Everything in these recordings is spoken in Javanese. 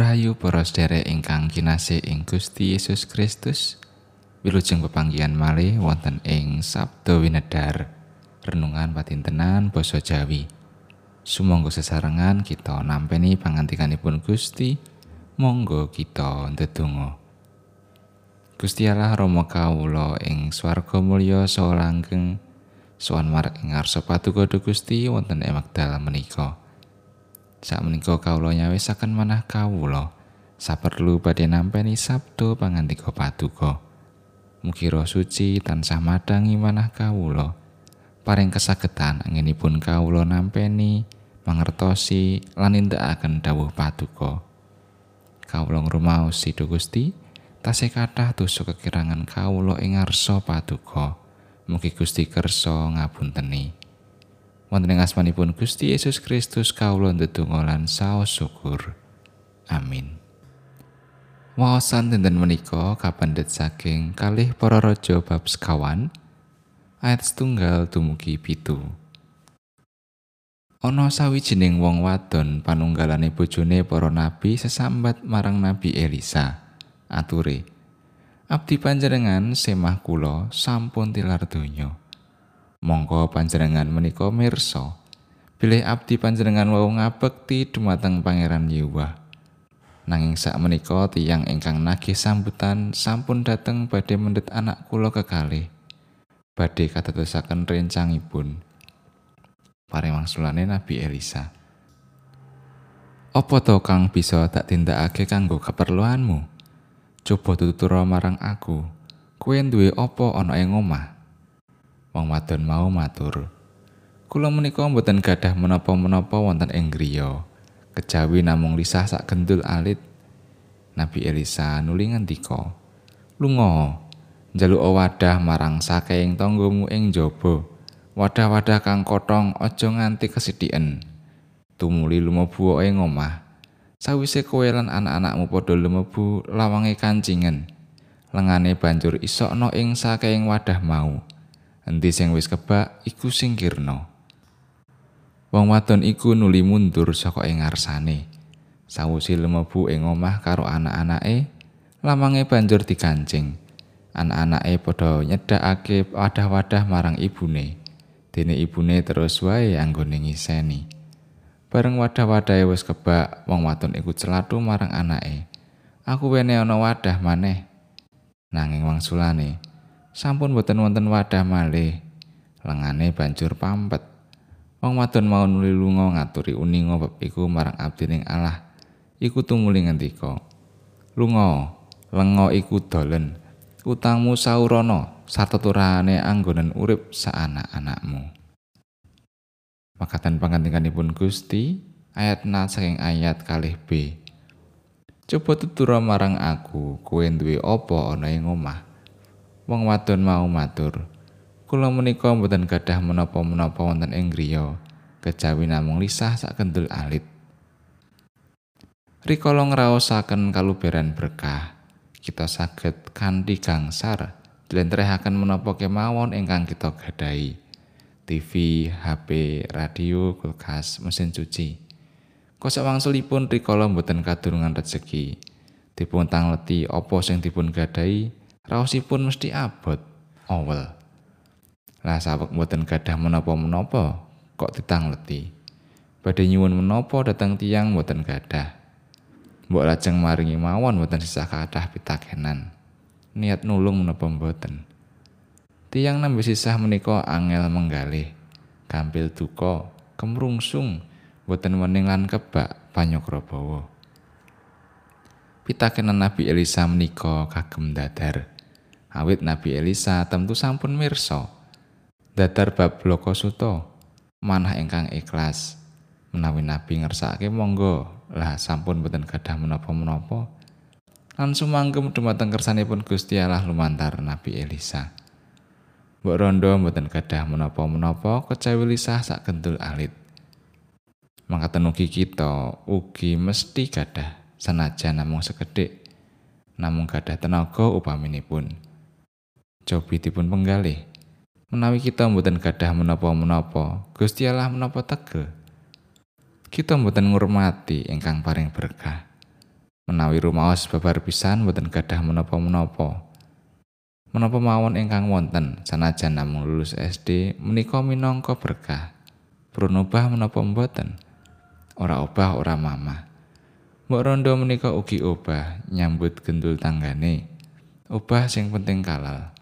Rahayu para sedherek ingkang kinasih ing Gusti Yesus Kristus. Wilujeng pepanggihan malih wonten ing Sabda Winedar. Renungan patintenan basa Jawi. Sumangga sesarengan kita nampeni pangantikanipun Gusti. Monggo kita ndedonga. Gusti Allah Rama kawula ing swarga mulya saha langgeng. Sowan marek ing ngarsa paduka Gusti wonten ing wekdal menika. Sak menika kawula nyawisaken manah kawula saperlu badhe nampi sabdo pangandika paduka. Mugi roh suci tansah madangi manah kawula. Paring kesagetan anginipun kawula nampeni mangertosi lan nindakaken dawuh paduka. Kawula ngrumaos Sida Gusti, tasih kathah dosa kekirangan kawula ing ngarsa paduka. Mugi Gusti kersa ngapunteni. Wonten ing asmanipun Gusti Yesus Kristus kawula ndedonga lan saos syukur. Amin. Wawasan dinten menika kapendhet saking kalih para raja bab sekawan ayat setunggal dumugi pitu. Ana sawijining wong wadon panunggalane bojone para nabi sesambat marang nabi Elisa. Ature, Abdi panjenengan semah kula sampun tilar donya. Monggo panjenengan menika mirsa bilih abdi panjenengan wau ngabekti dumateng Pangeran Yehuwa. Nanging sak menika tiyang ingkang nagih sambutan sampun dateng badhe mendhet anak kula kekalih. Badhe kadadosaken rencangipun. Paremangsulane Nabi Elisa. Apa to kang bisa tak tindakake kanggo keperluanmu? Coba tutura marang aku. Kuwi duwe apa ana ing omah? Wong wadon mau matur. Kula menika mboten gadah menapa-menapa wonten ing griya. Kejawi namung lisah sak gendul alit. Nabi Elisa nuli ngendika, "Lunga, njaluk wadah marang saking tanggamu ing jaba. Wadah-wadah kang kotong aja nganti kesidhiken. Tumuli lumebu ing omah. Sawise kowe lan anak-anakmu padha lumebu lawange kancingen, lengane banjur isokno ing saking wadah mau." Endi sing wis kebak iku singkirna. Wong wadon iku nuli mundur saka ing ngarsane. Sawuse lemebu ing omah karo anak-anake, lamange banjur dikancing. Anak-anake padha nyedhakake wadah-wadah marang ibune. Dene ibune terus wae anggone ngiseni. Bareng wadah-wadahe wis kebak, wong wadon iku celathu marang anake. Aku wene ana wadah maneh. Nanging wangsulane, sampun boten wonten wadah malih. Lengane banjur pampet. Wong wadon mau nuli lunga ngaturi uninga bab iku marang abdining Allah. Iku tumuli ngendika, "Lunga, lenga iku dolen. Utangmu saurana sarta turane anggonen urip saanak-anakmu." Makatan pangantikanipun Gusti ayat na saking ayat kalih B. Coba tutura marang aku, kowe duwe apa ana ing omah? Wong wadon mau matur. Kula menika mboten gadah menapa-menapa wonten ing griya, kejawi namung lisah sak kendul alit. Rikala ngraosaken kaluberan berkah, kita saged kanthi gangsar dlentrehaken menapa kemawon ingkang kita gadahi. TV, HP, radio, kulkas, mesin cuci. Kosok wangsulipun rikala mboten kadurungan rezeki. Dipun tangleti apa sing dipun gadahi, raosipun mesti abot. Awel lah sawek mboten gadah menapa-menapa kok ditangleti? Badhe nyuwun menapa dhateng tiang mboten gadah? Mbok lajeng maringi mawon mboten sisa kathah pitakenan. Niat nulung menapa mboten? Tiang nembe sisah menika angel menggalih. Gampil duka kemrungsung mboten wening lan kebak bawa pitakenan Nabi Elisa menika kagem dadar awit Nabi Elisa tentu sampun mirsa. Dadar bab bloko suto manah ingkang ikhlas. Menawi nabi ngersake monggo lah sampun boten gadah menapa-menapa. Lan sumanggem dumateng kersanipun Gusti Allah lumantar Nabi Elisa. Mbok rondo mboten gadah menapa-menapa kecawi lisah sak kentul alit. Mangkaten ugi kita ugi mesti gadah senajan namung sekedhik namung gadah tenaga upaminipun pun cobi dipun penggalih. Menawi kita mboten gadah menapa-menapa, Gusti Allah menapa tegel. Kita mboten ngurmati ingkang paring berkah. Menawi rumaos babar pisan boten gadah menapa-menapa. Menapa mawon ingkang wonten sanajan namung lulus SD menika minangka berkah. Purun obah menapa mboten? Ora obah ora mamah. Mbok rondo menika ugi obah nyambut gendul tanggane. Obah sing penting kalal.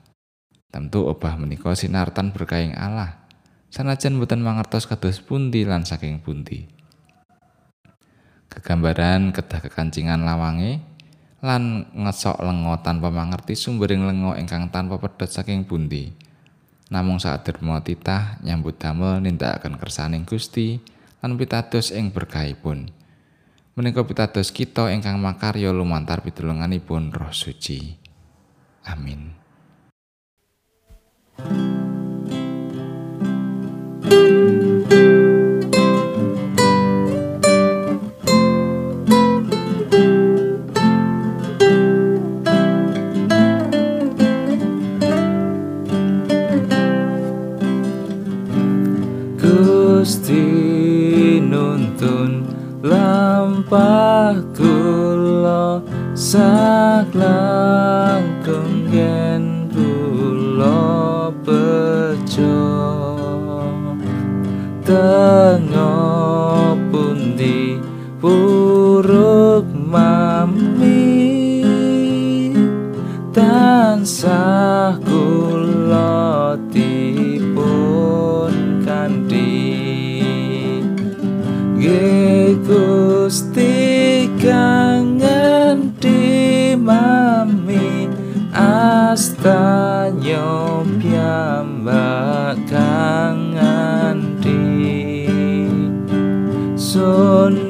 Tentu obah menika sinartan berkahing Allah. Sanajan boten mangertos kados pundi lan saking pundi. Kegambaran kedah kekancingan lawange lan ngesok lengo tanpa mangerti sumbering lengo ingkang tanpa pedhot saking pundi. Namung saat derma titah nyambut damel nindakaken kersaning Gusti lan pitados ing berkahipun. Menika pitados kita ingkang makarya lumantar pitulunganipun Roh Suci. Amin. Gusti lampah kula saklang kenggen kula bejo. Tengah pundi puruk mami tansah astanya piyambak kang ngendi sonderet